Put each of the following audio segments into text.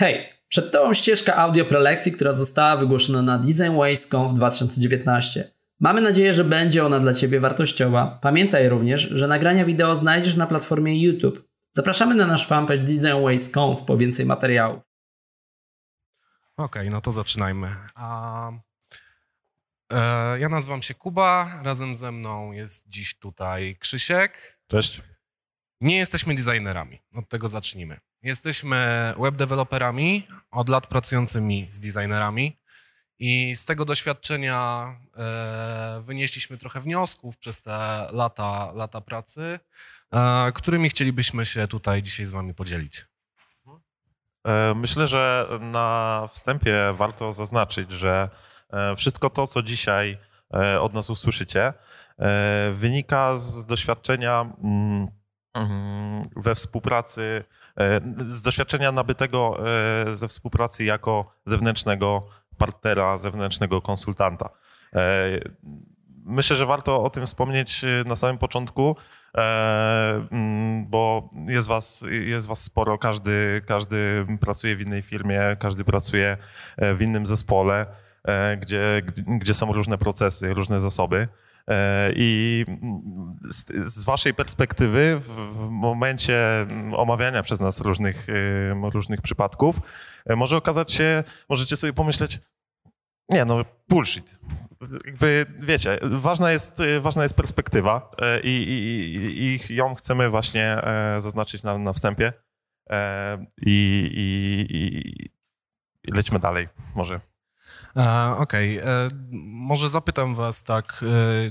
Hej, przed Tobą ścieżka audio prelekcji, która została wygłoszona na Design w 2019. Mamy nadzieję, że będzie ona dla Ciebie wartościowa. Pamiętaj również, że nagrania wideo znajdziesz na platformie YouTube. Zapraszamy na nasz fanpage DesignWays.conf po więcej materiałów. Okej, okay, no to zaczynajmy. A, e, ja nazywam się Kuba, razem ze mną jest dziś tutaj Krzysiek. Cześć. Nie jesteśmy designerami, od tego zacznijmy. Jesteśmy webdeveloperami, od lat pracującymi z designerami i z tego doświadczenia e, wynieśliśmy trochę wniosków przez te lata, lata pracy, e, którymi chcielibyśmy się tutaj dzisiaj z wami podzielić. E, myślę, że na wstępie warto zaznaczyć, że wszystko to, co dzisiaj od nas usłyszycie, wynika z doświadczenia mm, mm, we współpracy z doświadczenia nabytego e, ze współpracy jako zewnętrznego partnera, zewnętrznego konsultanta. E, myślę, że warto o tym wspomnieć na samym początku, bo jest was, jest was sporo, każdy, każdy pracuje w innej firmie, każdy pracuje w innym zespole, gdzie, gdzie są różne procesy, różne zasoby. E, I z, waszej perspektywy, w, momencie omawiania przez nas różnych, e, różnych przypadków, e, może okazać się, możecie sobie pomyśleć, nie no, bullshit. Jakby, wiecie, ważna jest, ważna jest perspektywa i, i, i ją chcemy właśnie zaznaczyć na, na wstępie. I, i, i lećmy dalej, może. Okej, okay. E, może zapytam was tak, e,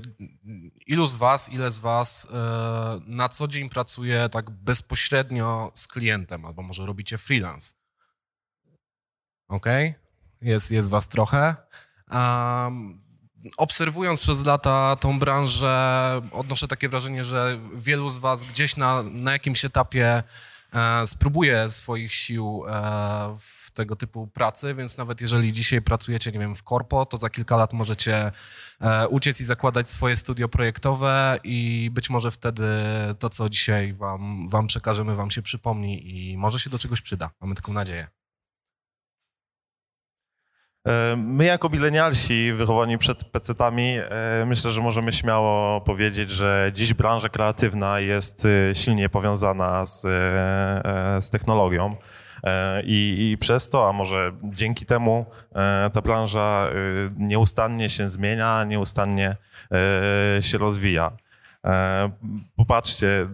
ilu z was, ile z was e, na co dzień pracuje tak bezpośrednio z klientem, albo może robicie freelance? Okej, okay. jest, jest was trochę. Obserwując przez lata tą branżę, odnoszę takie wrażenie, że wielu z was gdzieś na, na jakimś etapie spróbuje swoich sił w tego typu pracy, więc nawet jeżeli dzisiaj pracujecie, nie wiem, w korpo, to za kilka lat możecie e, uciec i zakładać swoje studio projektowe i być może wtedy to, co dzisiaj wam, wam przekażemy, wam się przypomni i może się do czegoś przyda. Mamy taką nadzieję. E, my jako milenialsi wychowani przed pecetami e, myślę, że możemy śmiało powiedzieć, że dziś branża kreatywna jest silnie powiązana z, z technologią. E, I, I, przez to, a może dzięki temu, e, ta branża e, nieustannie się zmienia, nieustannie się rozwija. Popatrzcie,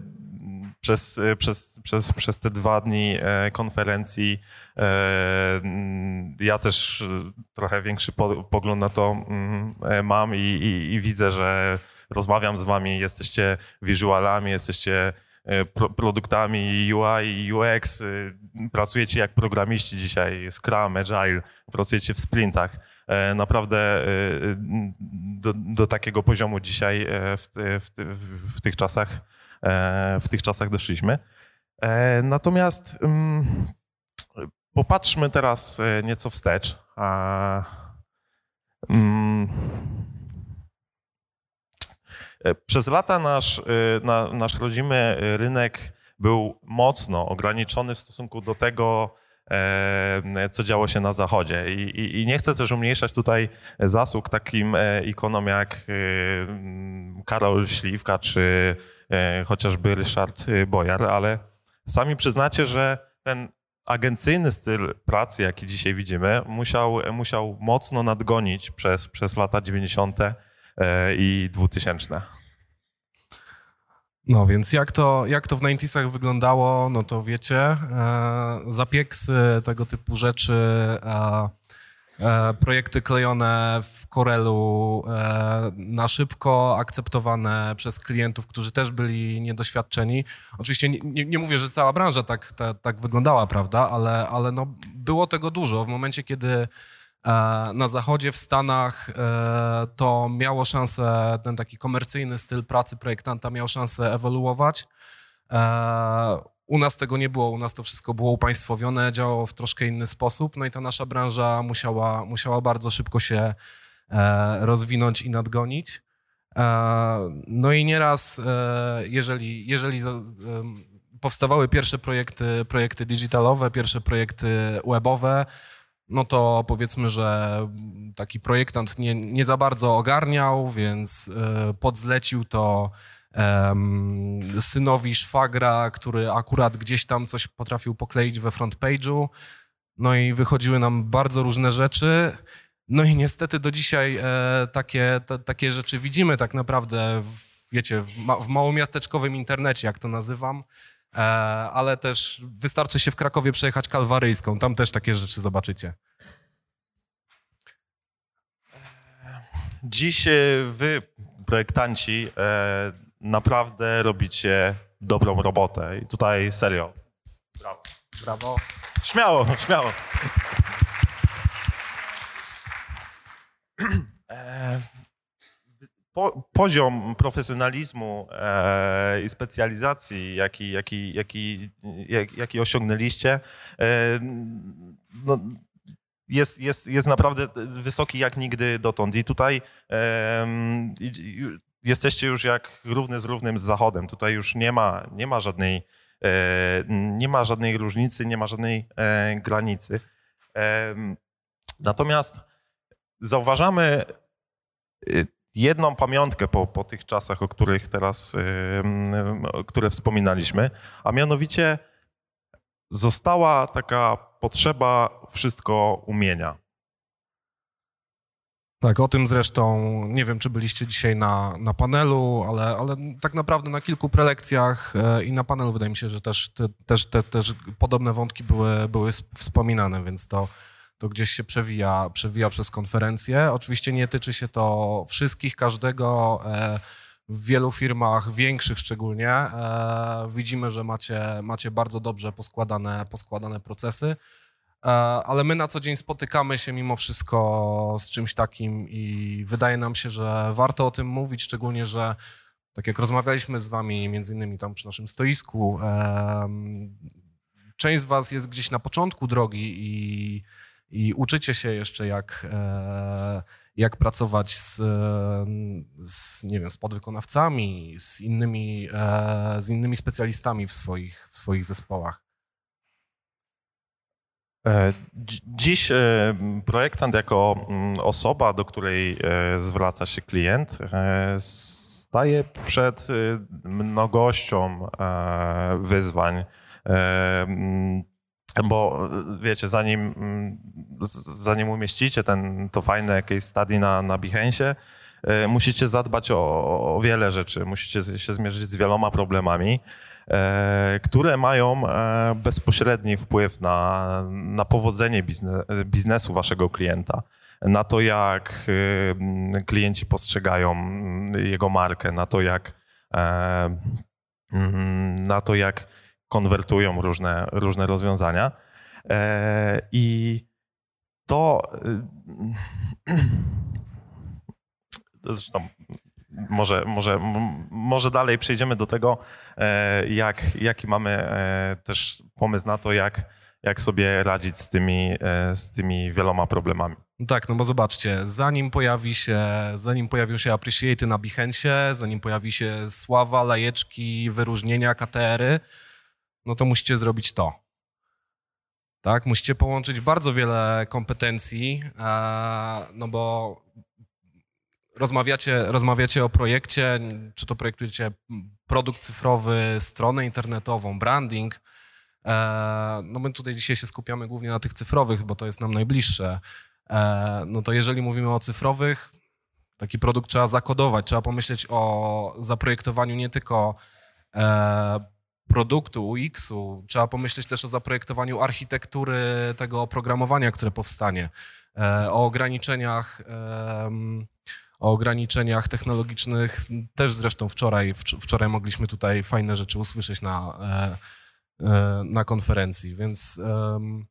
przez, przez, przez, przez te dwa dni konferencji ja też trochę większy pogląd na to mm, mam i, i, i widzę, że rozmawiam z wami, jesteście wizualami, jesteście produktami UI UX, y, pracujecie jak programiści dzisiaj, Scrum, Agile, pracujecie w sprintach. E, naprawdę do, do takiego poziomu dzisiaj e, w, w, w, tych czasach, w tych czasach doszliśmy. Natomiast mm, popatrzmy teraz nieco wstecz. E, przez lata nasz, e, na, nasz rodzimy rynek był mocno ograniczony w stosunku do tego, e, co działo się na zachodzie. I, i, I, nie chcę też umniejszać tutaj zasług takim ikonom jak Karol Śliwka czy chociażby Ryszard Bojar, ale sami przyznacie, że ten agencyjny styl pracy, jaki dzisiaj widzimy, musiał, musiał mocno nadgonić przez, przez lata 90. i 2000. No więc jak to, jak to w 90 wyglądało, no to wiecie, e, zapieksy, tego typu rzeczy, e, e, projekty klejone w Corelu e, na szybko, akceptowane przez klientów, którzy też byli niedoświadczeni. Oczywiście nie, nie, mówię, że cała branża tak, tak, tak wyglądała, prawda, ale, ale no, było tego dużo. W momencie, kiedy E, na zachodzie, w Stanach e, to miało szansę, ten taki komercyjny styl pracy projektanta miał szansę ewoluować. E, u nas tego nie było, u nas to wszystko było upaństwowione, działało w troszkę inny sposób, no i ta nasza branża musiała, musiała bardzo szybko się rozwinąć i nadgonić. No i nieraz, jeżeli, jeżeli powstawały pierwsze projekty, projekty digitalowe, pierwsze projekty webowe, no to powiedzmy, że taki projektant nie, nie za bardzo ogarniał, więc e, podzlecił to synowi szwagra, który akurat gdzieś tam coś potrafił pokleić we front page'u. No i wychodziły nam bardzo różne rzeczy. No i niestety do dzisiaj e, takie, te, takie rzeczy widzimy tak naprawdę, w, wiecie, w, ma, w małomiasteczkowym internecie, jak to nazywam. E, ale też wystarczy się w Krakowie przejechać Kalwaryjską, tam też takie rzeczy zobaczycie. Dziś e, wy, projektanci, e, naprawdę robicie dobrą robotę i tutaj serio. Brawo. Brawo. Śmiało, śmiało. Po, poziom profesjonalizmu e, i specjalizacji, jaki, jaki, jaki, jak, jaki osiągnęliście, e, no, jest, jest, jest naprawdę wysoki jak nigdy dotąd. I tutaj e, jesteście już jak równy z równym z Zachodem. Tutaj już nie ma, nie ma żadnej e, nie ma żadnej różnicy, nie ma żadnej e, granicy. E, natomiast zauważamy jedną pamiątkę po, po tych czasach, o których teraz, które wspominaliśmy, a mianowicie została taka potrzeba wszystko umienia. Tak, o tym zresztą nie wiem, czy byliście dzisiaj na, na panelu, ale, ale tak naprawdę na kilku prelekcjach e, i na panelu wydaje mi się, że też, te, też, te, też podobne wątki były, były wspominane, więc to, to gdzieś się przewija, przewija przez konferencję. Oczywiście nie tyczy się to wszystkich, każdego. E, w wielu firmach, większych szczególnie, e, widzimy, że macie, macie bardzo dobrze poskładane, poskładane procesy, e, ale my na co dzień spotykamy się mimo wszystko z czymś takim i wydaje nam się, że warto o tym mówić, szczególnie, że tak jak rozmawialiśmy z wami między innymi tam przy naszym stoisku, część z was jest gdzieś na początku drogi i i uczycie się jeszcze, jak, e, jak pracować z, z, nie wiem, z podwykonawcami, z innymi, e, z innymi specjalistami w swoich, w swoich zespołach. E, dziś projektant jako mm, osoba, do której zwraca się klient, staje przed mnogością wyzwań bo wiecie, zanim, zanim umieścicie ten, to fajne case study na, na Behance, e, musicie zadbać o, o wiele rzeczy, musicie się zmierzyć z wieloma problemami, e, które mają e, bezpośredni wpływ na, na powodzenie biznes, biznesu waszego klienta, na to, jak klienci postrzegają mm, jego markę, na to, jak mm, na to, jak konwertują różne, różne rozwiązania. E, I to e, zresztą może, może, może dalej przejdziemy do tego, e, jak, jaki mamy też pomysł na to, jak, jak sobie radzić z tymi, z tymi wieloma problemami. Tak, no bo zobaczcie, zanim pojawi się, zanim pojawią się appreciaty na Behance, zanim pojawi się sława, lajeczki, wyróżnienia, KTR-y, no to musicie zrobić to. Tak, musicie połączyć bardzo wiele kompetencji, no bo rozmawiacie, rozmawiacie o projekcie, czy to projektujecie produkt cyfrowy, stronę internetową, branding. E, no my tutaj dzisiaj się skupiamy głównie na tych cyfrowych, bo to jest nam najbliższe. E, no to jeżeli mówimy o cyfrowych, taki produkt trzeba zakodować, trzeba pomyśleć o zaprojektowaniu nie tylko e, produktu, UX-u, trzeba pomyśleć też o zaprojektowaniu architektury tego oprogramowania, które powstanie, e, o ograniczeniach, o ograniczeniach technologicznych. Też zresztą wczoraj, wczoraj mogliśmy tutaj fajne rzeczy usłyszeć na, e, e, na konferencji, więc um,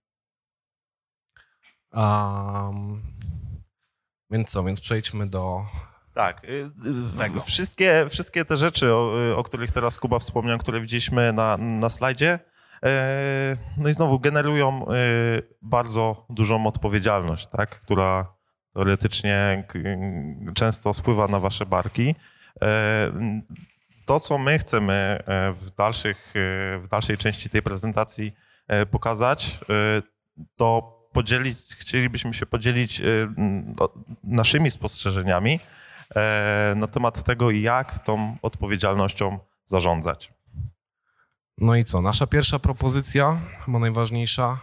więc co, więc przejdźmy do tak. Y, y, wszystkie, wszystkie te rzeczy, o, y, o, których teraz Kuba wspomniał, które widzieliśmy na, na slajdzie, e, no i znowu generują bardzo dużą odpowiedzialność, tak, która teoretycznie często spływa na wasze barki. E, to, co my chcemy w, dalszych, w dalszej części tej prezentacji pokazać, to podzielić, chcielibyśmy się podzielić naszymi spostrzeżeniami na temat tego, jak tą odpowiedzialnością zarządzać. No i co? Nasza pierwsza propozycja, chyba najważniejsza,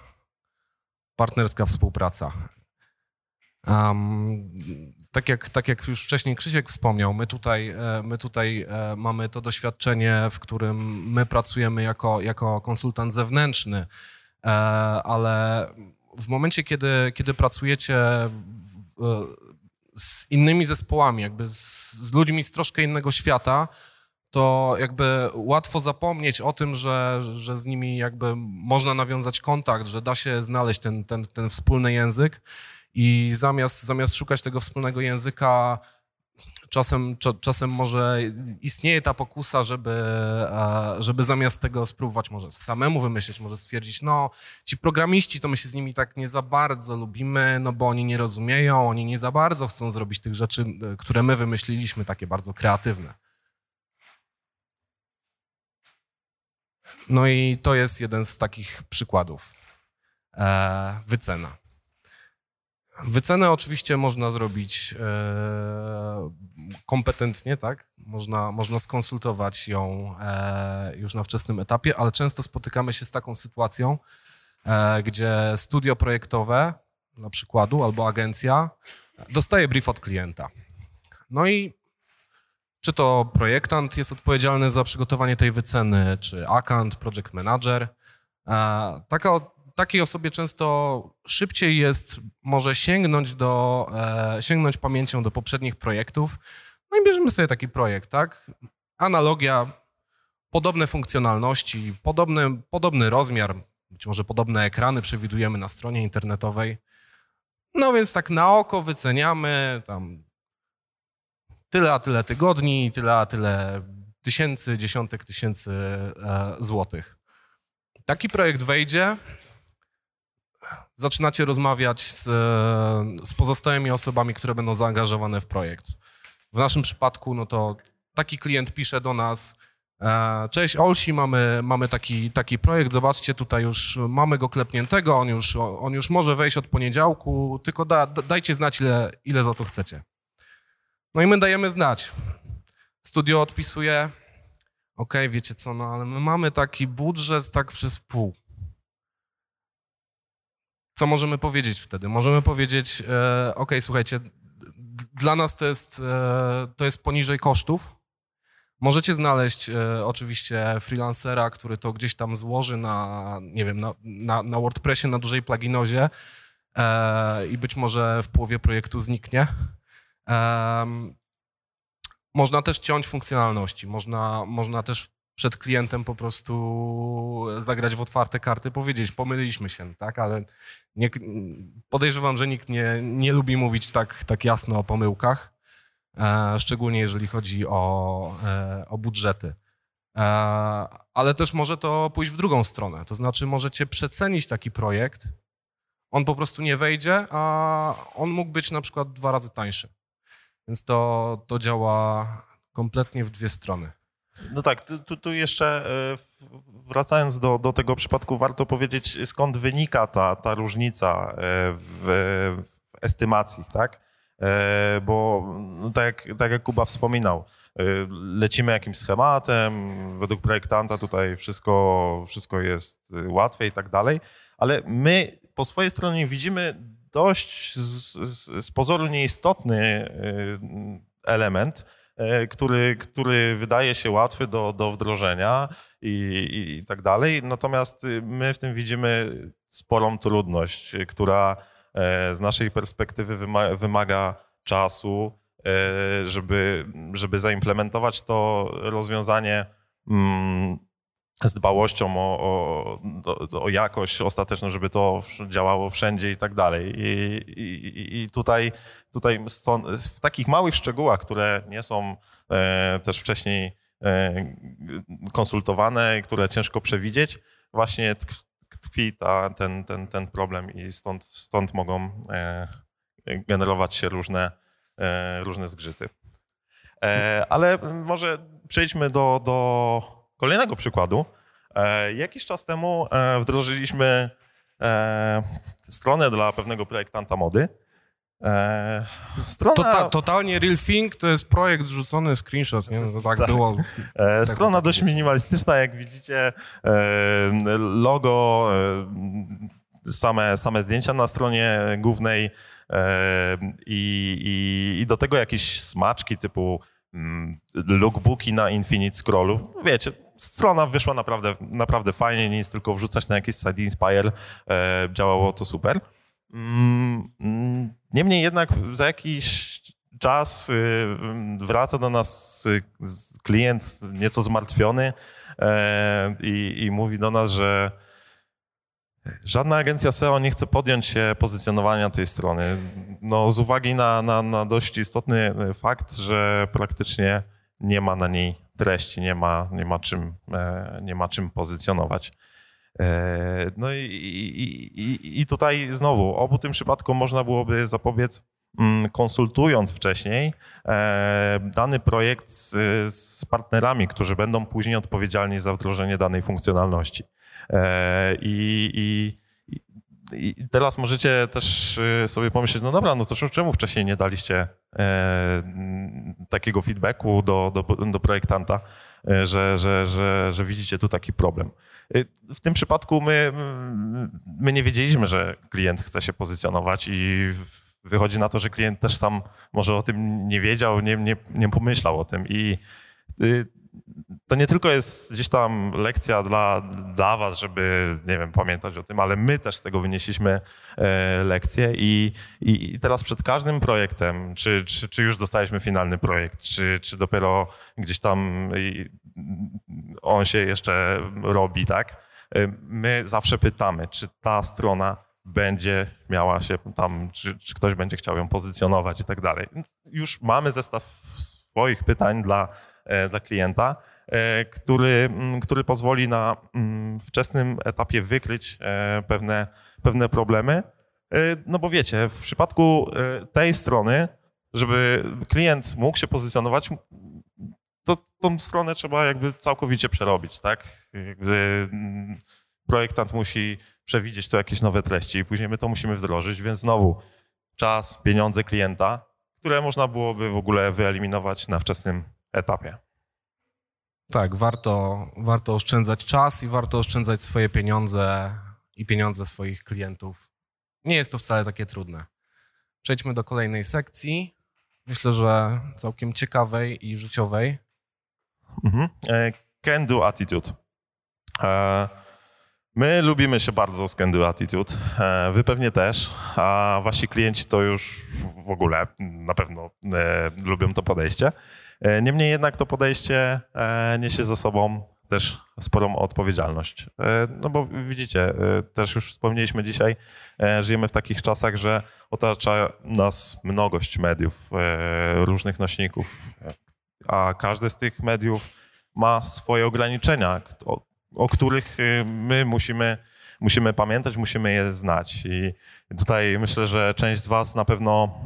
partnerska współpraca. Um, tak, jak, tak jak już wcześniej Krzysiek wspomniał, my tutaj, e, my tutaj e, mamy to doświadczenie, w którym my pracujemy jako, jako konsultant zewnętrzny, e, ale w momencie, kiedy, kiedy pracujecie z innymi zespołami, jakby z, z ludźmi z troszkę innego świata, to jakby łatwo zapomnieć o tym, że, że z nimi jakby można nawiązać kontakt, że da się znaleźć ten, ten, ten wspólny język i zamiast, zamiast szukać tego wspólnego języka, czasem, czasem może istnieje ta pokusa, żeby, żeby zamiast tego spróbować może samemu wymyślić, może stwierdzić, no ci programiści, to my się z nimi tak nie za bardzo lubimy, no bo oni nie rozumieją, oni nie za bardzo chcą zrobić tych rzeczy, które my wymyśliliśmy, takie bardzo kreatywne. No i to jest jeden z takich przykładów. E, wycena. Wycenę oczywiście można zrobić e, kompetentnie, tak? Można, można skonsultować ją e, już na wczesnym etapie, ale często spotykamy się z taką sytuacją, e, gdzie studio projektowe, na przykładu, albo agencja, dostaje brief od klienta. No i czy to projektant jest odpowiedzialny za przygotowanie tej wyceny, czy account, project manager. E, taka, takiej osobie często szybciej jest może sięgnąć, do, e, sięgnąć pamięcią do poprzednich projektów. No i bierzemy sobie taki projekt, tak? Analogia, podobne funkcjonalności, podobny, podobny rozmiar, być może podobne ekrany przewidujemy na stronie internetowej. No więc tak na oko wyceniamy tam tyle a tyle tygodni, tyle a tyle tysięcy, dziesiątek tysięcy e, złotych. Taki projekt wejdzie, zaczynacie rozmawiać z, z pozostałymi osobami, które będą zaangażowane w projekt. W naszym przypadku, no to taki klient pisze do nas, e, Cześć Olsi, mamy, mamy taki, taki projekt, zobaczcie, tutaj już mamy go klepniętego, on już, on już może wejść od poniedziałku, tylko da, dajcie znać, ile, ile za to chcecie. No i my dajemy znać. Studio odpisuje, ok, wiecie co, no ale my mamy taki budżet tak przez pół. Co możemy powiedzieć wtedy? Możemy powiedzieć, e, ok, słuchajcie, dla nas to jest, e, to jest poniżej kosztów. Możecie znaleźć e, oczywiście freelancera, który to gdzieś tam złoży na, nie wiem, na, na, na WordPressie, na dużej pluginozie e, i być może w połowie projektu zniknie. Można też ciąć funkcjonalności, można, można też przed klientem po prostu zagrać w otwarte karty, powiedzieć, pomyliliśmy się, tak, ale nie, podejrzewam, że nikt nie, nie lubi mówić tak, tak jasno o pomyłkach, e, szczególnie jeżeli chodzi o, e, o budżety. E, ale też może to pójść w drugą stronę, to znaczy możecie przecenić taki projekt, on po prostu nie wejdzie, a on mógł być na przykład dwa razy tańszy. Więc to, to działa kompletnie w dwie strony. No tak, tu, tu jeszcze e, wracając do, do tego przypadku, warto powiedzieć, skąd wynika ta, ta różnica e, w, w estymacji, tak? E, bo no tak, jak, tak jak Kuba wspominał, lecimy jakimś schematem, według projektanta tutaj wszystko, wszystko jest łatwe i tak dalej, ale my po swojej stronie widzimy dość z, z, z pozoru nieistotny element, który, który wydaje się łatwy do, do wdrożenia i, i, i, tak dalej. Natomiast my w tym widzimy sporą trudność, która e, z naszej perspektywy wymaga, wymaga czasu, e, żeby, żeby zaimplementować to rozwiązanie mm, z dbałością o, o, o, jakość ostateczną, żeby to działało wszędzie i tak dalej. I, i, i tutaj, tutaj w takich małych szczegółach, które nie są e, też wcześniej e, konsultowane, które ciężko przewidzieć, właśnie tkwi ta, ten, ten, ten problem i stąd, stąd mogą e, generować się różne, e, różne zgrzyty. E, ale może przejdźmy do, do kolejnego przykładu. E, jakiś czas temu e, wdrożyliśmy e, stronę dla pewnego projektanta mody. E, strona, Tota, totalnie Real Thing to jest projekt zrzucony screenshot, nie? No to tak, Tak. było. e, tak strona dość minimalistyczna, jak widzicie. E, logo, e, same, same zdjęcia na stronie głównej e, i, i, i do tego jakieś smaczki typu mm, lookbooki na Infinite Scrollu. Wiecie, strona wyszła naprawdę, naprawdę fajnie, nic tylko wrzucać na jakiś site Inspire. E, działało to super. Mm, Niemniej jednak za jakiś czas y, wraca do nas y, klient nieco zmartwiony e, i, i mówi do nas, że żadna agencja SEO nie chce podjąć się pozycjonowania tej strony. No, z uwagi na, na, na dość istotny fakt, że praktycznie nie ma na niej treści, nie ma, nie ma, czym, e, nie ma czym pozycjonować. E, No i, i, i, tutaj znowu, obu tym przypadkom można byłoby zapobiec mm, konsultując wcześniej e, dany projekt z, z partnerami, którzy będą później odpowiedzialni za wdrożenie danej funkcjonalności. I, i, i- teraz możecie też y, sobie pomyśleć, no dobra, no to czemu wcześniej nie daliście e, takiego feedbacku do, do, do projektanta, e, że, że, że, że widzicie tu taki problem. Y, W tym przypadku my, mm, my nie wiedzieliśmy, że klient chce się pozycjonować i wychodzi na to, że klient też sam może o tym nie wiedział, nie, nie, nie pomyślał o tym i y, to nie tylko jest gdzieś tam lekcja dla, dla was, żeby, nie wiem, pamiętać o tym, ale my też z tego wynieśliśmy e, lekcję i, i, i teraz przed każdym projektem, czy, czy, czy już dostaliśmy finalny projekt, czy, czy dopiero gdzieś tam on się jeszcze robi, tak? E, My zawsze pytamy, czy ta strona będzie miała się tam, czy, czy ktoś będzie chciał ją pozycjonować i tak dalej. Już mamy zestaw swoich pytań dla, dla klienta, e, który, mm, który pozwoli na mm, wczesnym etapie wykryć e, pewne, pewne problemy. E, No bo wiecie, w przypadku e, tej strony, żeby klient mógł się pozycjonować, to tą stronę trzeba jakby całkowicie przerobić, tak? Jakby mm, projektant musi przewidzieć tu jakieś nowe treści i później my to musimy wdrożyć, więc znowu czas, pieniądze klienta, które można byłoby w ogóle wyeliminować na wczesnym etapie. Tak, warto, warto oszczędzać czas i warto oszczędzać swoje pieniądze i pieniądze swoich klientów. Nie jest to wcale takie trudne. Przejdźmy do kolejnej sekcji. Myślę, że całkiem ciekawej i życiowej. Mhm. E, Can do attitude. E, My lubimy się bardzo z Can do attitude. E, Wy pewnie też, a wasi klienci to już w ogóle na pewno lubią to podejście. E, Niemniej jednak to podejście e, niesie ze sobą też sporą odpowiedzialność. E, No bo widzicie, też już wspomnieliśmy dzisiaj, żyjemy w takich czasach, że otacza nas mnogość mediów, różnych nośników, a każdy z tych mediów ma swoje ograniczenia, o, o których y, my musimy, musimy pamiętać, musimy je znać. I tutaj myślę, że część z Was na pewno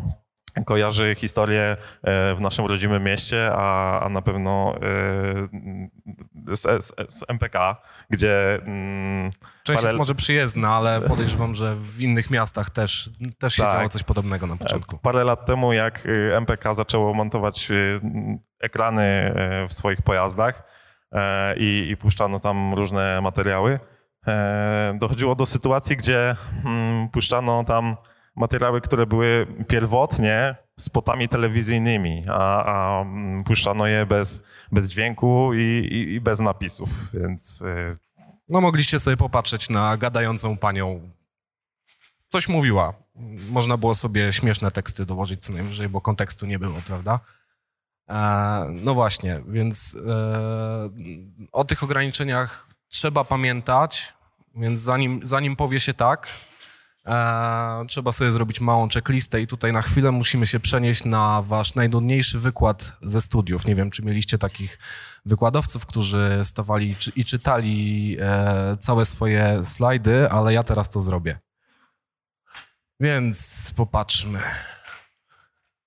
kojarzy historię e, w naszym rodzimym mieście, a, a na pewno e, z, z, z MPK, gdzie mm, Część Parę- jest może przyjezdna, ale podejrzewam, że w innych miastach też, też się Tak. działo coś podobnego na początku. Parę lat temu, jak y, MPK zaczęło montować y, ekrany w swoich pojazdach e, i, i puszczano tam różne materiały, e, dochodziło do sytuacji, gdzie mm, puszczano tam materiały, które były pierwotnie spotami telewizyjnymi, a, a mm, puszczano je bez, bez dźwięku i, i, i bez napisów, więc y, No mogliście sobie popatrzeć na gadającą panią. Coś mówiła. Można było sobie śmieszne teksty dołożyć co najwyżej, bo kontekstu nie było, prawda? E, no właśnie, więc e, o tych ograniczeniach trzeba pamiętać, więc zanim, zanim powie się tak, e, trzeba sobie zrobić małą checklistę i tutaj na chwilę musimy się przenieść na wasz najnudniejszy wykład ze studiów. Nie wiem, czy mieliście takich wykładowców, którzy stawali i czytali e, całe swoje slajdy, ale ja teraz to zrobię. Więc popatrzmy.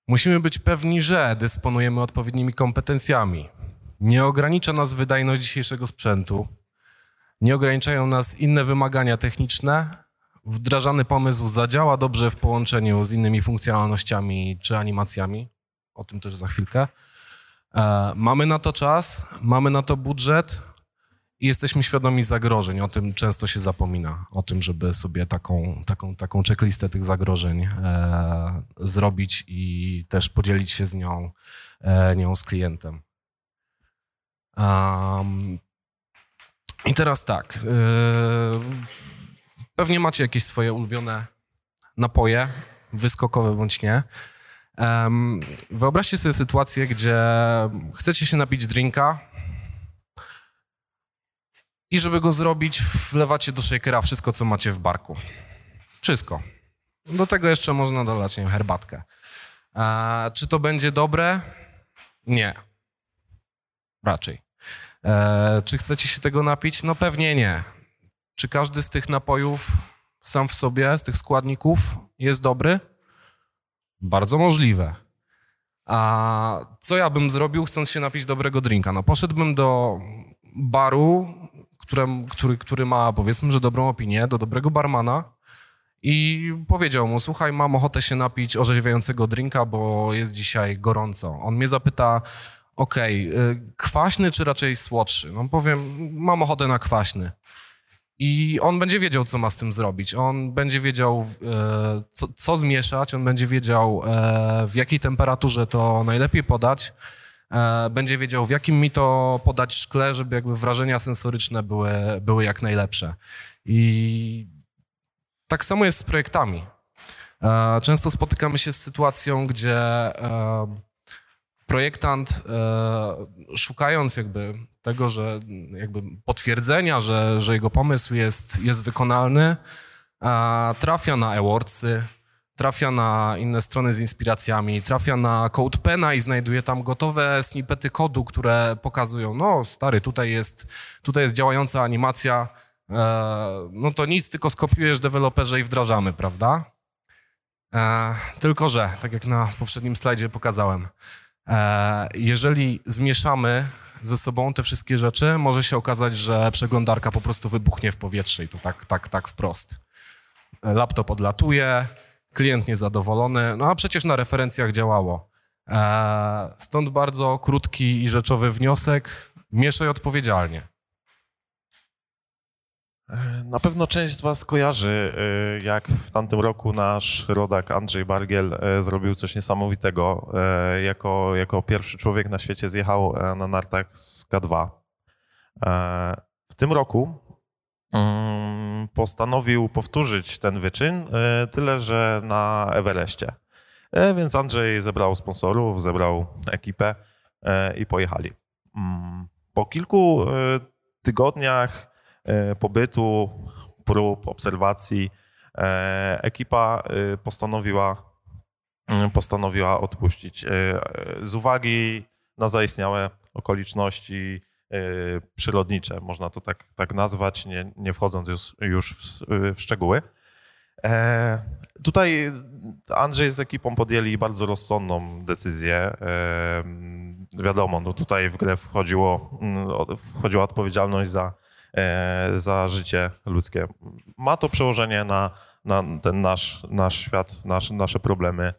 Musimy być pewni, że dysponujemy odpowiednimi kompetencjami. Nie ogranicza nas wydajność dzisiejszego sprzętu. Nie ograniczają nas inne wymagania techniczne. Wdrażany pomysł zadziała dobrze w połączeniu z innymi funkcjonalnościami czy animacjami. O tym też za chwilkę. E, mamy na to czas, mamy na to budżet i jesteśmy świadomi zagrożeń. O tym często się zapomina, o tym, żeby sobie taką, taką, taką checklistę tych zagrożeń e, zrobić i też podzielić się z nią, e, nią z klientem. I teraz tak. Pewnie macie jakieś swoje ulubione napoje, wyskokowe bądź nie. Um, wyobraźcie sobie sytuację, gdzie chcecie się napić drinka i żeby go zrobić, wlewacie do shakera wszystko, co macie w barku. Wszystko. Do tego jeszcze można dodać, nie herbatkę. E, czy to będzie dobre? Nie. Raczej. E, czy chcecie się tego napić? No pewnie nie. Czy każdy z tych napojów sam w sobie, z tych składników jest dobry? Bardzo możliwe. A co ja bym zrobił, chcąc się napić dobrego drinka? No poszedłbym do baru, który, który ma powiedzmy, że dobrą opinię, do dobrego barmana i powiedział mu, słuchaj, mam ochotę się napić orzeźwiającego drinka, bo jest dzisiaj gorąco. On mnie zapyta, okej, okay, kwaśny czy raczej słodszy? No powiem, mam ochotę na kwaśny. I on będzie wiedział, co ma z tym zrobić. On będzie wiedział, e, co, co zmieszać, on będzie wiedział, e, w jakiej temperaturze to najlepiej podać, e, będzie wiedział, w jakim mi to podać szkle, żeby jakby wrażenia sensoryczne były, były jak najlepsze. I tak samo jest z projektami. Często spotykamy się z sytuacją, gdzie projektant szukając jakby tego, że jakby potwierdzenia, że, że jego pomysł jest, jest wykonalny, trafia na awardsy, trafia na inne strony z inspiracjami, trafia na CodePena i znajduje tam gotowe snippety kodu, które pokazują, no stary, tutaj jest, tutaj jest działająca animacja, e, no to nic, tylko skopiujesz deweloperze i wdrażamy, prawda? E, tylko, że, tak jak na poprzednim slajdzie pokazałem, e, jeżeli zmieszamy ze sobą te wszystkie rzeczy, może się okazać, że przeglądarka po prostu wybuchnie w powietrze i to tak, tak, tak wprost. Laptop odlatuje, klient niezadowolony, no a przecież na referencjach działało. Eee, stąd bardzo krótki i rzeczowy wniosek, mieszaj odpowiedzialnie. Na pewno część z Was kojarzy, y, jak w tamtym roku nasz rodak Andrzej Bargiel y, zrobił coś niesamowitego. Jako, jako pierwszy człowiek na świecie zjechał na nartach z K2. W tym roku mm, postanowił powtórzyć ten wyczyn, tyle że na Everestie. Więc Andrzej zebrał sponsorów, zebrał ekipę i pojechali. Mm, po kilku tygodniach E, pobytu, prób, obserwacji e, ekipa e, postanowiła, mm, postanowiła odpuścić. Z uwagi na zaistniałe okoliczności przyrodnicze, można to tak, tak nazwać, nie, nie wchodząc już, już w, w szczegóły. Tutaj Andrzej z ekipą podjęli bardzo rozsądną decyzję. Wiadomo, no tutaj w grę wchodziło, mm, wchodziła odpowiedzialność za E, za życie ludzkie. Ma to przełożenie na, na ten nasz, nasz świat, nasz, nasze problemy e,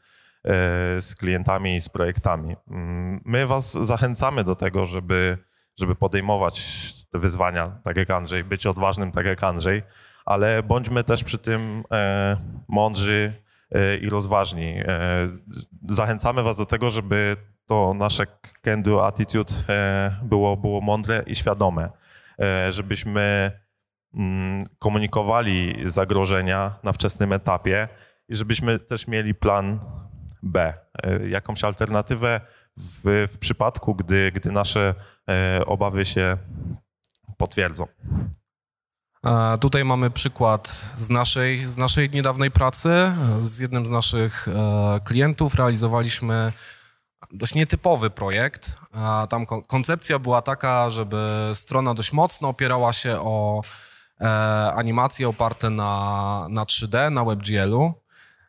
z klientami i z projektami. Mm, my Was zachęcamy do tego, żeby, żeby podejmować te wyzwania, tak jak Andrzej, być odważnym, tak jak Andrzej, ale bądźmy też przy tym e, mądrzy i rozważni. Zachęcamy Was do tego, żeby to nasze can-do attitude było, było mądre i świadome. E, żebyśmy mm, komunikowali zagrożenia na wczesnym etapie i żebyśmy też mieli plan B, e, jakąś alternatywę w, w przypadku, gdy, gdy nasze e, obawy się potwierdzą. Tutaj mamy przykład z naszej, z naszej niedawnej pracy. Z jednym z naszych klientów realizowaliśmy dość nietypowy projekt. Tam koncepcja była taka, żeby strona dość mocno opierała się o e, animacje oparte na, na 3D, na WebGL-u.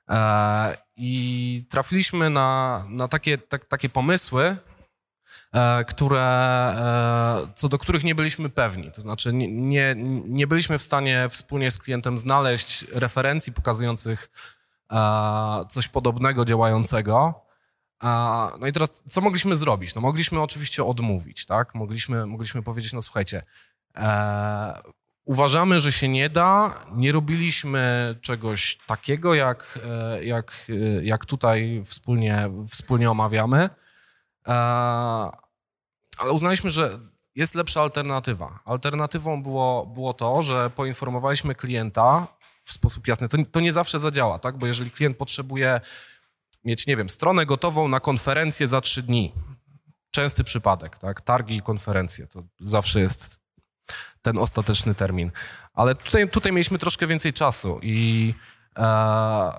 E, I trafiliśmy na, na takie, tak, takie pomysły, e, które, co do których nie byliśmy pewni. To znaczy nie, nie, byliśmy w stanie wspólnie z klientem znaleźć referencji pokazujących coś podobnego działającego. No i teraz, co mogliśmy zrobić? No mogliśmy oczywiście odmówić, tak? Mogliśmy, mogliśmy powiedzieć, no słuchajcie, uważamy, że się nie da. Nie robiliśmy czegoś takiego, jak, e, jak, e, jak tutaj wspólnie, wspólnie omawiamy, e, ale uznaliśmy, że jest lepsza alternatywa. Alternatywą było, było to, że poinformowaliśmy klienta w sposób jasny. To, to nie zawsze zadziała, tak? Bo jeżeli klient potrzebuje mieć, nie wiem, stronę gotową na konferencję za trzy dni, częsty przypadek, tak? Targi i konferencje, to zawsze jest ten ostateczny termin. Ale tutaj, tutaj mieliśmy troszkę więcej czasu i e,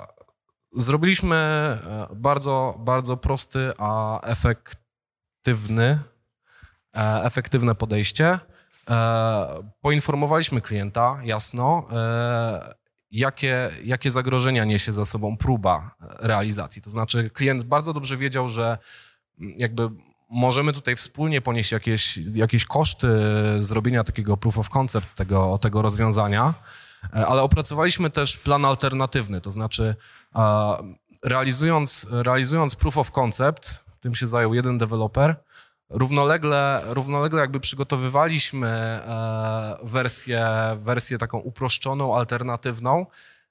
zrobiliśmy e, bardzo, bardzo prosty, a efektywny, e, efektywne podejście. E, poinformowaliśmy klienta jasno, e, jakie, jakie zagrożenia niesie za sobą próba realizacji. To znaczy, klient bardzo dobrze wiedział, że jakby możemy tutaj wspólnie ponieść jakieś, jakieś koszty zrobienia takiego proof of concept tego, tego rozwiązania, e, ale opracowaliśmy też plan alternatywny, to znaczy realizując, realizując proof of concept, tym się zajął jeden deweloper, równolegle, równolegle jakby przygotowywaliśmy e, wersję, wersję taką uproszczoną, alternatywną,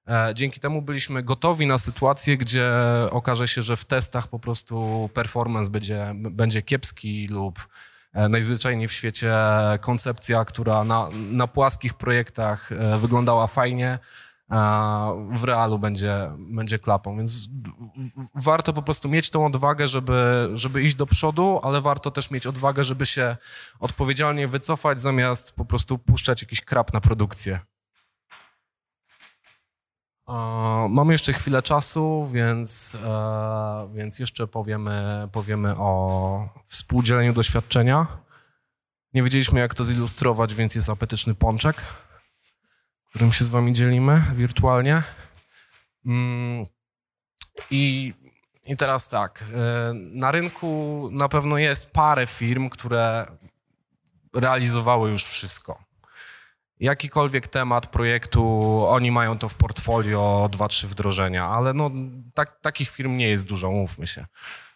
E, dzięki temu byliśmy gotowi na sytuację, gdzie okaże się, że w testach po prostu performance będzie, będzie kiepski lub e, najzwyczajniej w świecie koncepcja, która na, na płaskich projektach wyglądała fajnie, w realu będzie, będzie klapą. Więc warto po prostu mieć tą odwagę, żeby, żeby iść do przodu, ale warto też mieć odwagę, żeby się odpowiedzialnie wycofać, zamiast po prostu puszczać jakiś krap na produkcję. Mamy jeszcze chwilę czasu, więc, e, więc jeszcze powiemy, powiemy o współdzieleniu doświadczenia. Nie wiedzieliśmy, jak to zilustrować, więc jest apetyczny pączek, którym się z wami dzielimy wirtualnie. Mm, I, I teraz tak, e, na rynku na pewno jest parę firm, które realizowały już wszystko jakikolwiek temat projektu, oni mają to w portfolio, dwa, trzy wdrożenia, ale no, tak, takich firm nie jest dużo, mówmy się.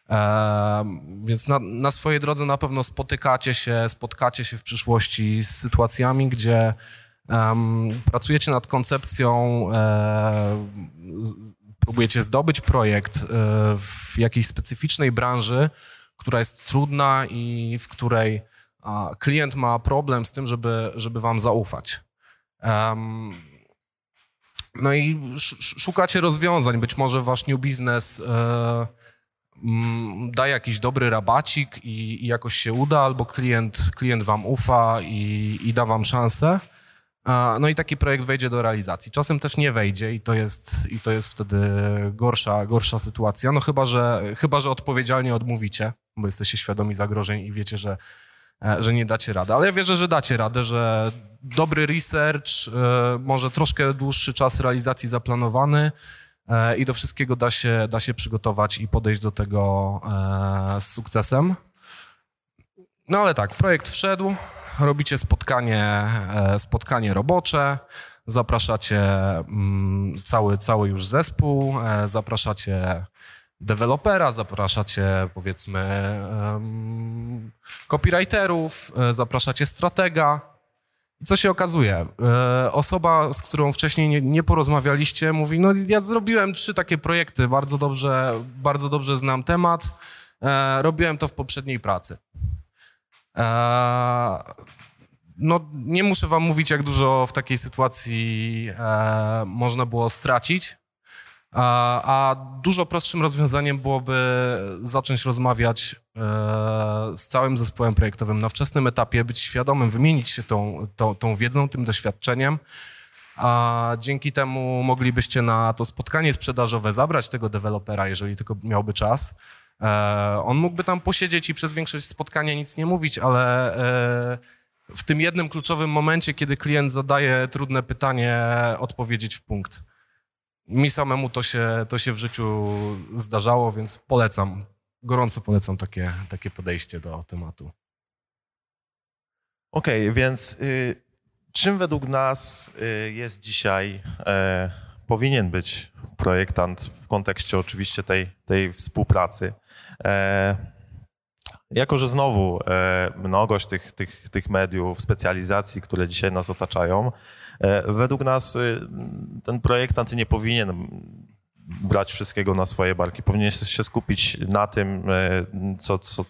E, więc na, na, swojej drodze na pewno spotykacie się, spotkacie się w przyszłości z sytuacjami, gdzie um, pracujecie nad koncepcją, e, z, próbujecie zdobyć projekt e, w jakiejś specyficznej branży, która jest trudna i w której a klient ma problem z tym, żeby, żeby wam zaufać. Um, no i szukacie rozwiązań. Być może wasz new business e, da jakiś dobry rabacik i, i, jakoś się uda, albo klient, klient wam ufa i, i da wam szansę. No i taki projekt wejdzie do realizacji. Czasem też nie wejdzie i to jest, i to jest wtedy gorsza, gorsza sytuacja. No chyba że, chyba, że odpowiedzialnie odmówicie, bo jesteście świadomi zagrożeń i wiecie, że E, że nie dacie rady. Ale ja wierzę, że dacie radę, że dobry research, e, może troszkę dłuższy czas realizacji zaplanowany e, i do wszystkiego da się, da się przygotować i podejść do tego z sukcesem. No ale tak, projekt wszedł, robicie spotkanie, spotkanie robocze, zapraszacie mm, cały, cały już zespół, zapraszacie dewelopera, zapraszacie powiedzmy copywriterów, e, zapraszacie stratega. I co się okazuje? E, osoba, z którą wcześniej nie, nie, porozmawialiście, mówi, no ja zrobiłem trzy takie projekty, bardzo dobrze, bardzo dobrze znam temat, e, robiłem to w poprzedniej pracy. No, nie muszę wam mówić, jak dużo w takiej sytuacji można było stracić, a, a dużo prostszym rozwiązaniem byłoby zacząć rozmawiać z całym zespołem projektowym na wczesnym etapie, być świadomym, wymienić się tą, tą, tą wiedzą, tym doświadczeniem, a dzięki temu moglibyście na to spotkanie sprzedażowe zabrać tego dewelopera, jeżeli tylko miałby czas. E, on mógłby tam posiedzieć i przez większość spotkania nic nie mówić, ale e, w tym jednym kluczowym momencie, kiedy klient zadaje trudne pytanie, odpowiedzieć w punkt. Mi samemu to się, to się w życiu zdarzało, więc polecam. gorąco polecam takie, takie podejście do tematu. Okej, okay, więc y, czym według nas y, jest dzisiaj, e, powinien być projektant w kontekście oczywiście tej, tej współpracy? E, jako, że znowu e, mnogość tych, tych, tych mediów, specjalizacji, które dzisiaj nas otaczają, e, według nas y, ten projektant nie powinien brać wszystkiego na swoje barki. Powinien się skupić na tym, co, co,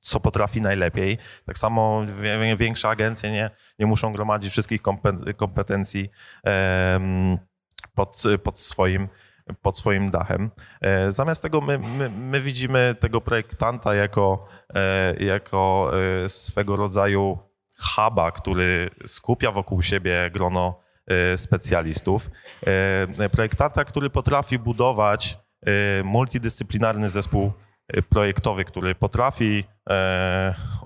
co potrafi najlepiej. Tak samo większe agencje nie, nie muszą gromadzić wszystkich kompetencji pod, pod swoim pod swoim dachem. E, zamiast tego my, my, my widzimy tego projektanta jako, e, jako swego rodzaju huba, który skupia wokół siebie grono E, specjalistów. E, projektanta, który potrafi budować e, multidyscyplinarny zespół projektowy, który potrafi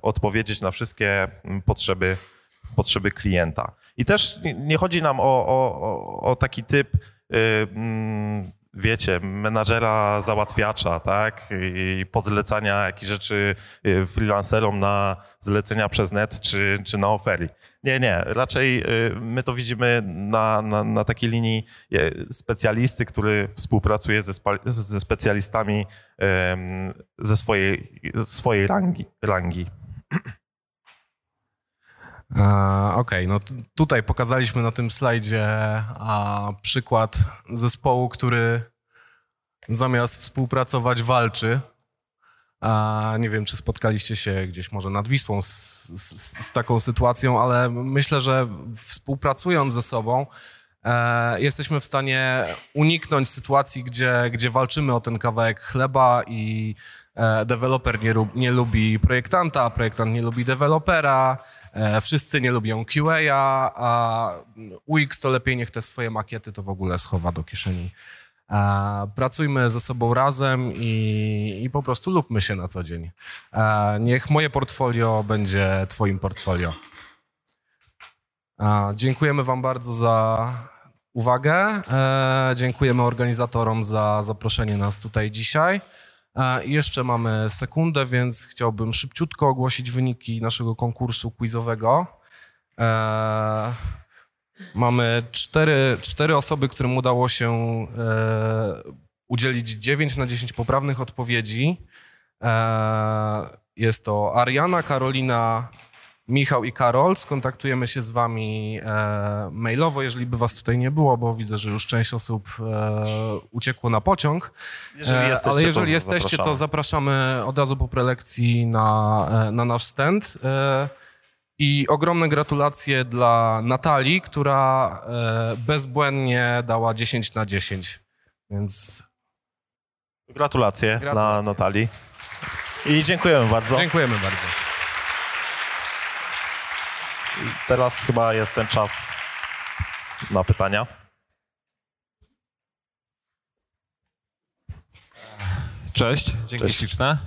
odpowiedzieć na wszystkie potrzeby, potrzeby klienta. I też nie chodzi nam o, o, o taki typ wiecie, menadżera załatwiacza, tak? I podzlecania jakichś rzeczy y, freelancerom na zlecenia przez net czy, czy na ofery. Nie, nie. Raczej y, my to widzimy na, na, na takiej linii y, specjalisty, który współpracuje ze, ze specjalistami ze swojej, swojej rangi. rangi. Okej, okay, no tutaj pokazaliśmy na tym slajdzie a, przykład zespołu, który zamiast współpracować walczy. A nie wiem, czy spotkaliście się gdzieś może nad Wisłą z, z, z taką sytuacją, ale myślę, że współpracując ze sobą e, jesteśmy w stanie uniknąć sytuacji, gdzie, gdzie walczymy o ten kawałek chleba i e, deweloper nie, nie lubi projektanta, projektant nie lubi dewelopera, wszyscy nie lubią QA, a UX to lepiej niech te swoje makiety to w ogóle schowa do kieszeni. E, pracujmy ze sobą razem i, i po prostu lubmy się na co dzień. E, niech moje portfolio będzie Twoim portfolio. Dziękujemy Wam bardzo za uwagę. Dziękujemy organizatorom za zaproszenie nas tutaj dzisiaj. I jeszcze mamy sekundę, więc chciałbym szybciutko ogłosić wyniki naszego konkursu quizowego. E, mamy cztery, cztery osoby, którym udało się e, udzielić 9 na 10 poprawnych odpowiedzi. E, jest to Ariana, Karolina, Michał i Karol, skontaktujemy się z wami e, mailowo, jeżeli by was tutaj nie było, bo widzę, że już część osób e, uciekło na pociąg. Jeżeli e, ale jeżeli to jesteście, zapraszamy. to zapraszamy od razu po prelekcji na, e, na nasz stand. E, I ogromne gratulacje dla Natalii, która bezbłędnie dała 10 na 10. Więc. Gratulacje, Gratulacje. dla Natalii. I dziękujemy bardzo. Dziękujemy bardzo. Teraz chyba jest ten czas na pytania. Cześć, dzięki Cześć. śliczne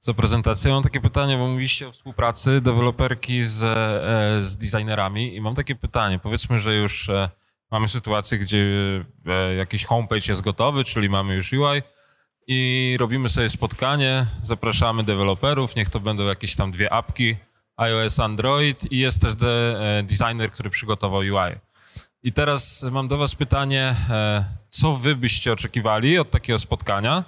za prezentację. Mam takie pytanie, bo mówiliście o współpracy deweloperki z, e, z designerami i mam takie pytanie. Powiedzmy, że już e, mamy sytuację, gdzie e, jakiś homepage jest gotowy, czyli mamy już UI i robimy sobie spotkanie, zapraszamy deweloperów, niech to będą jakieś tam dwie apki, iOS, Android i jest też e, designer, który przygotował UI. I teraz mam do Was pytanie, e, co Wy byście oczekiwali od takiego spotkania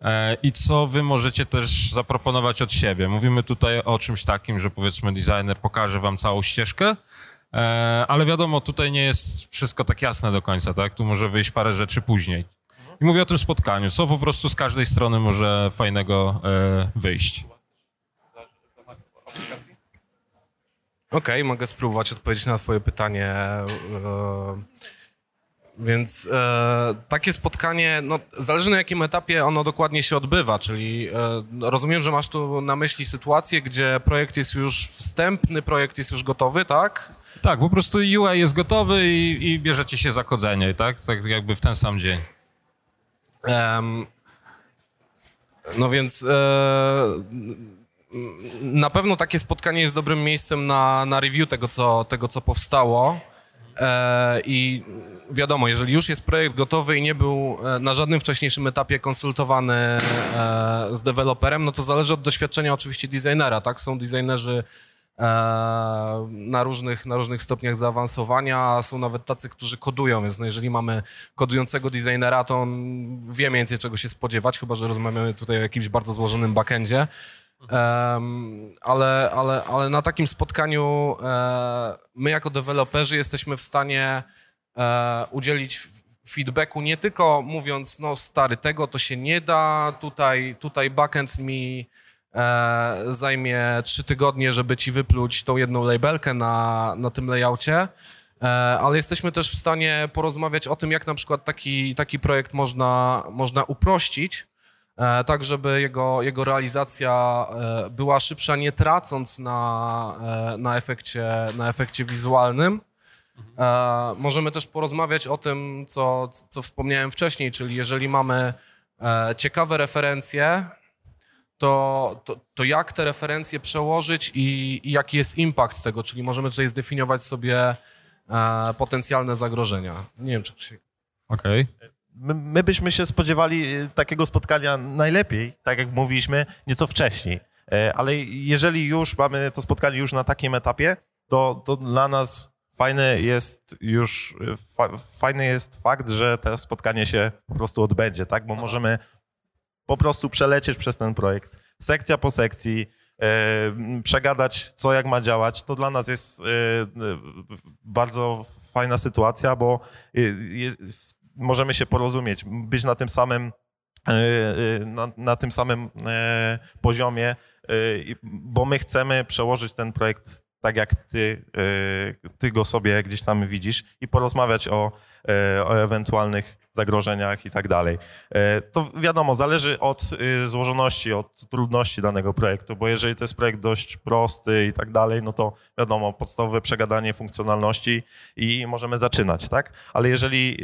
e, i co Wy możecie też zaproponować od siebie? Mówimy tutaj o czymś takim, że powiedzmy designer pokaże Wam całą ścieżkę, ale wiadomo, tutaj nie jest wszystko tak jasne do końca, tak? Tu może wyjść parę rzeczy później. I mówię o tym spotkaniu, co po prostu z każdej strony może fajnego wyjść. Okej, okay, mogę spróbować odpowiedzieć na Twoje pytanie. E, więc e, takie spotkanie, no, zależy na jakim etapie ono dokładnie się odbywa, czyli e, rozumiem, że masz tu na myśli sytuację, gdzie projekt jest już wstępny, projekt jest już gotowy, tak? Tak, po prostu UI jest gotowy i, i bierzecie się za kodzenie, tak? Tak jakby w ten sam dzień. Um, no więc e, na pewno takie spotkanie jest dobrym miejscem na, na review tego co, tego, co powstało. E, I wiadomo, jeżeli już jest projekt gotowy i nie był e, na żadnym wcześniejszym etapie konsultowany e, z deweloperem, no to zależy od doświadczenia oczywiście designera, tak? Są designerzy na różnych, na różnych stopniach zaawansowania, są nawet tacy, którzy kodują, więc no jeżeli mamy kodującego designera, to on wie więcej czego się spodziewać, chyba że rozmawiamy tutaj o jakimś bardzo złożonym backendzie. Um, ale, ale, ale na takim spotkaniu e, my jako deweloperzy jesteśmy w stanie e, udzielić feedbacku nie tylko mówiąc, no stary, tego to się nie da, tutaj, tutaj backend mi e, zajmie trzy tygodnie, żeby ci wypluć tą jedną labelkę na, na tym layoutie, e, ale jesteśmy też w stanie porozmawiać o tym, jak na przykład taki, taki projekt można, można uprościć, tak żeby jego, jego realizacja e, była szybsza, nie tracąc na, e, na, efekcie, na efekcie wizualnym. Możemy też porozmawiać o tym, co, co wspomniałem wcześniej, czyli jeżeli mamy ciekawe referencje, to, to, to jak te referencje przełożyć i, i jaki jest impact tego, czyli możemy tutaj zdefiniować sobie potencjalne zagrożenia. Nie wiem, czy... Okej. Okay my, my byśmy się spodziewali y, takiego spotkania najlepiej, tak jak mówiliśmy, nieco wcześniej. E, ale jeżeli już mamy to spotkanie już na takim etapie, to, to dla nas fajny jest już, y, fa, fajny jest fakt, że to spotkanie się po prostu odbędzie, tak? Bo możemy po prostu przelecieć przez ten projekt, sekcja po sekcji, e, przegadać, co jak ma działać. To dla nas jest e, bardzo fajna sytuacja, bo możemy się porozumieć, być na tym samym, e, e, na, na tym samym e, poziomie, bo my chcemy przełożyć ten projekt tak jak ty, ty go sobie gdzieś tam widzisz i porozmawiać o, o ewentualnych zagrożeniach i tak dalej. To wiadomo, zależy od złożoności, od trudności danego projektu, bo jeżeli to jest projekt dość prosty i tak dalej, no to wiadomo, podstawowe przegadanie funkcjonalności i możemy zaczynać, tak? Ale jeżeli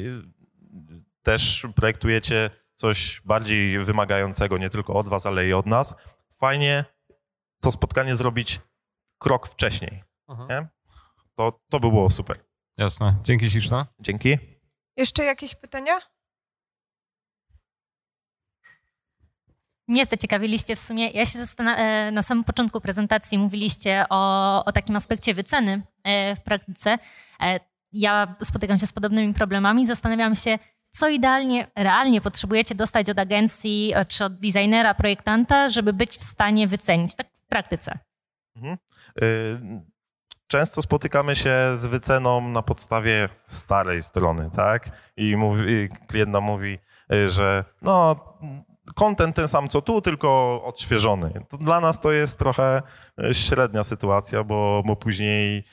też projektujecie coś bardziej wymagającego nie tylko od was, ale i od nas, fajnie to spotkanie zrobić krok wcześniej. Nie? To, to by było super. Jasne. Dzięki śliczne. Dzięki. Jeszcze jakieś pytania? Mnie zaciekawiliście w sumie. Ja się zastanawiam, na samym początku prezentacji mówiliście o, o takim aspekcie wyceny e, w praktyce. E, ja spotykam się z podobnymi problemami. Zastanawiam się, co idealnie, realnie potrzebujecie dostać od agencji czy od designera, projektanta, żeby być w stanie wycenić, tak w praktyce? Mhm. Y, często spotykamy się z wyceną na podstawie starej strony, tak? I, mówi, klient nam mówi, y, że no, kontent ten sam co tu, tylko odświeżony. To dla nas to jest trochę y, średnia sytuacja, bo, bo później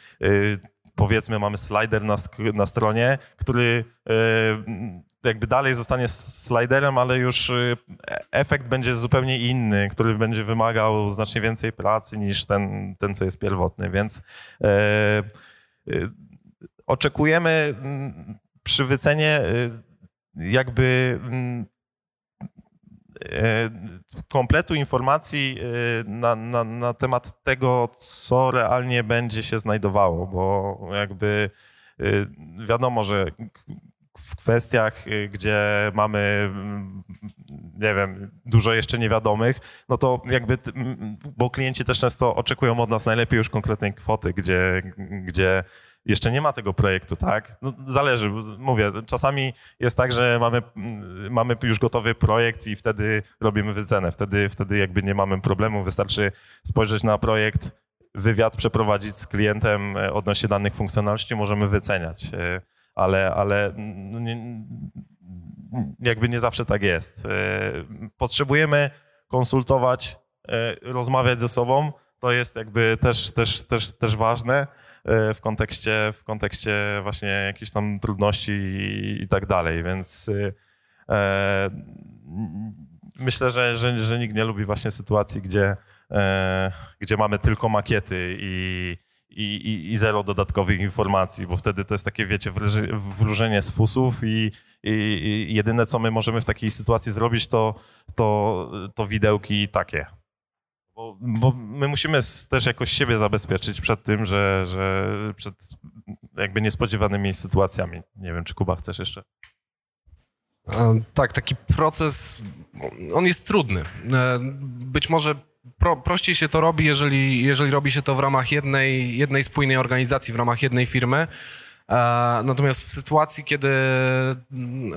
powiedzmy mamy slider na, na stronie, który jakby dalej zostanie sliderem, ale już y, efekt będzie zupełnie inny, który będzie wymagał znacznie więcej pracy niż ten, ten co jest pierwotny, więc e, e, oczekujemy mm, przy wycenie y, jakby mm, e, kompletu informacji na, na, na temat tego, co realnie będzie się znajdowało, bo jakby wiadomo, że w kwestiach, y, gdzie mamy, mm, nie wiem, dużo jeszcze niewiadomych, no to jakby, bo klienci też często oczekują od nas najlepiej już konkretnej kwoty, gdzie, gdzie jeszcze nie ma tego projektu, tak? No, zależy, mówię, czasami jest tak, że mamy, mamy już gotowy projekt i wtedy robimy wycenę, wtedy, wtedy jakby nie mamy problemu, wystarczy spojrzeć na projekt, wywiad przeprowadzić z klientem e, odnośnie danych funkcjonalności, możemy wyceniać. Ale, ale nie, jakby nie zawsze tak jest. E, potrzebujemy konsultować, e, rozmawiać ze sobą. To jest jakby też, też, też, też ważne e, w kontekście, w kontekście właśnie jakichś tam trudności i, i tak dalej, więc e, myślę, że, że, że nikt nie lubi właśnie sytuacji, gdzie, e, gdzie mamy tylko makiety i, i, i, i, zero dodatkowych informacji, bo wtedy to jest takie, wiecie, wróżenie z fusów i, i, jedyne, co my możemy w takiej sytuacji zrobić, to, to, to widełki takie. Bo, bo my musimy też jakoś siebie zabezpieczyć przed tym, że, że przed jakby niespodziewanymi sytuacjami. Nie wiem, czy Kuba chcesz jeszcze? E, Tak, taki proces, on jest trudny. E, Być może pro, prościej się to robi, jeżeli, jeżeli robi się to w ramach jednej, jednej spójnej organizacji, w ramach jednej firmy. E, Natomiast w sytuacji, kiedy,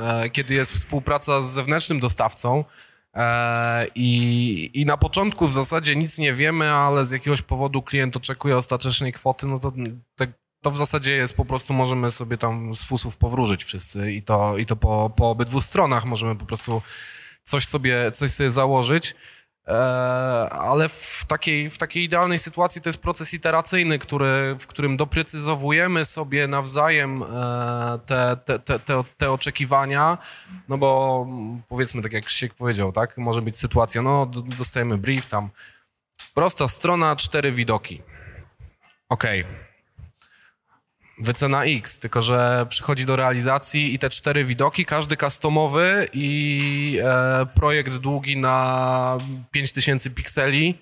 e, kiedy jest współpraca z zewnętrznym dostawcą e, i, i na początku w zasadzie nic nie wiemy, ale z jakiegoś powodu klient oczekuje ostatecznej kwoty, no to te, to w zasadzie jest po prostu, możemy sobie tam z fusów powróżyć wszyscy i to, i to po, po obydwu stronach możemy po prostu coś sobie, coś sobie założyć. E, ale w takiej, w takiej idealnej sytuacji to jest proces iteracyjny, który, w którym doprecyzowujemy sobie nawzajem e, te, te, te, te, oczekiwania, no bo powiedzmy, tak jak Krzysiek powiedział, tak, może być sytuacja, no dostajemy brief tam, prosta strona, cztery widoki. Okej, wycena X, tylko że przychodzi do realizacji i te cztery widoki, każdy customowy i e, projekt długi na 5000 pikseli,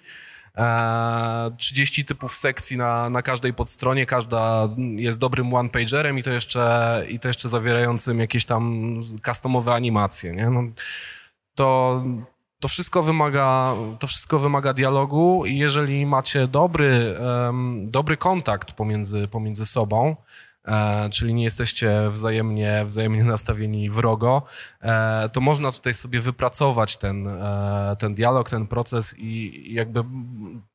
e, 30 typów sekcji na, na każdej podstronie, każda jest dobrym one-pagerem i to jeszcze, i to jeszcze zawierającym jakieś tam customowe animacje, nie? No, to, to wszystko wymaga, to wszystko wymaga dialogu i jeżeli macie dobry, em, dobry kontakt pomiędzy, pomiędzy sobą, czyli nie jesteście wzajemnie, wzajemnie nastawieni wrogo, e, to można tutaj sobie wypracować ten, e, ten dialog, ten proces i jakby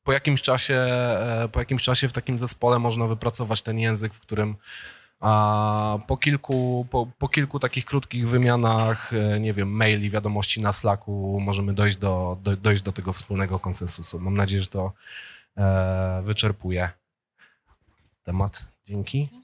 po jakimś czasie, e, po jakimś czasie w takim zespole można wypracować ten język, w którym po kilku, po, po kilku takich krótkich wymianach, e, nie wiem, maili, wiadomości na Slacku, możemy dojść do, do, dojść do tego wspólnego konsensusu. Mam nadzieję, że to e, wyczerpuje temat. Dzięki.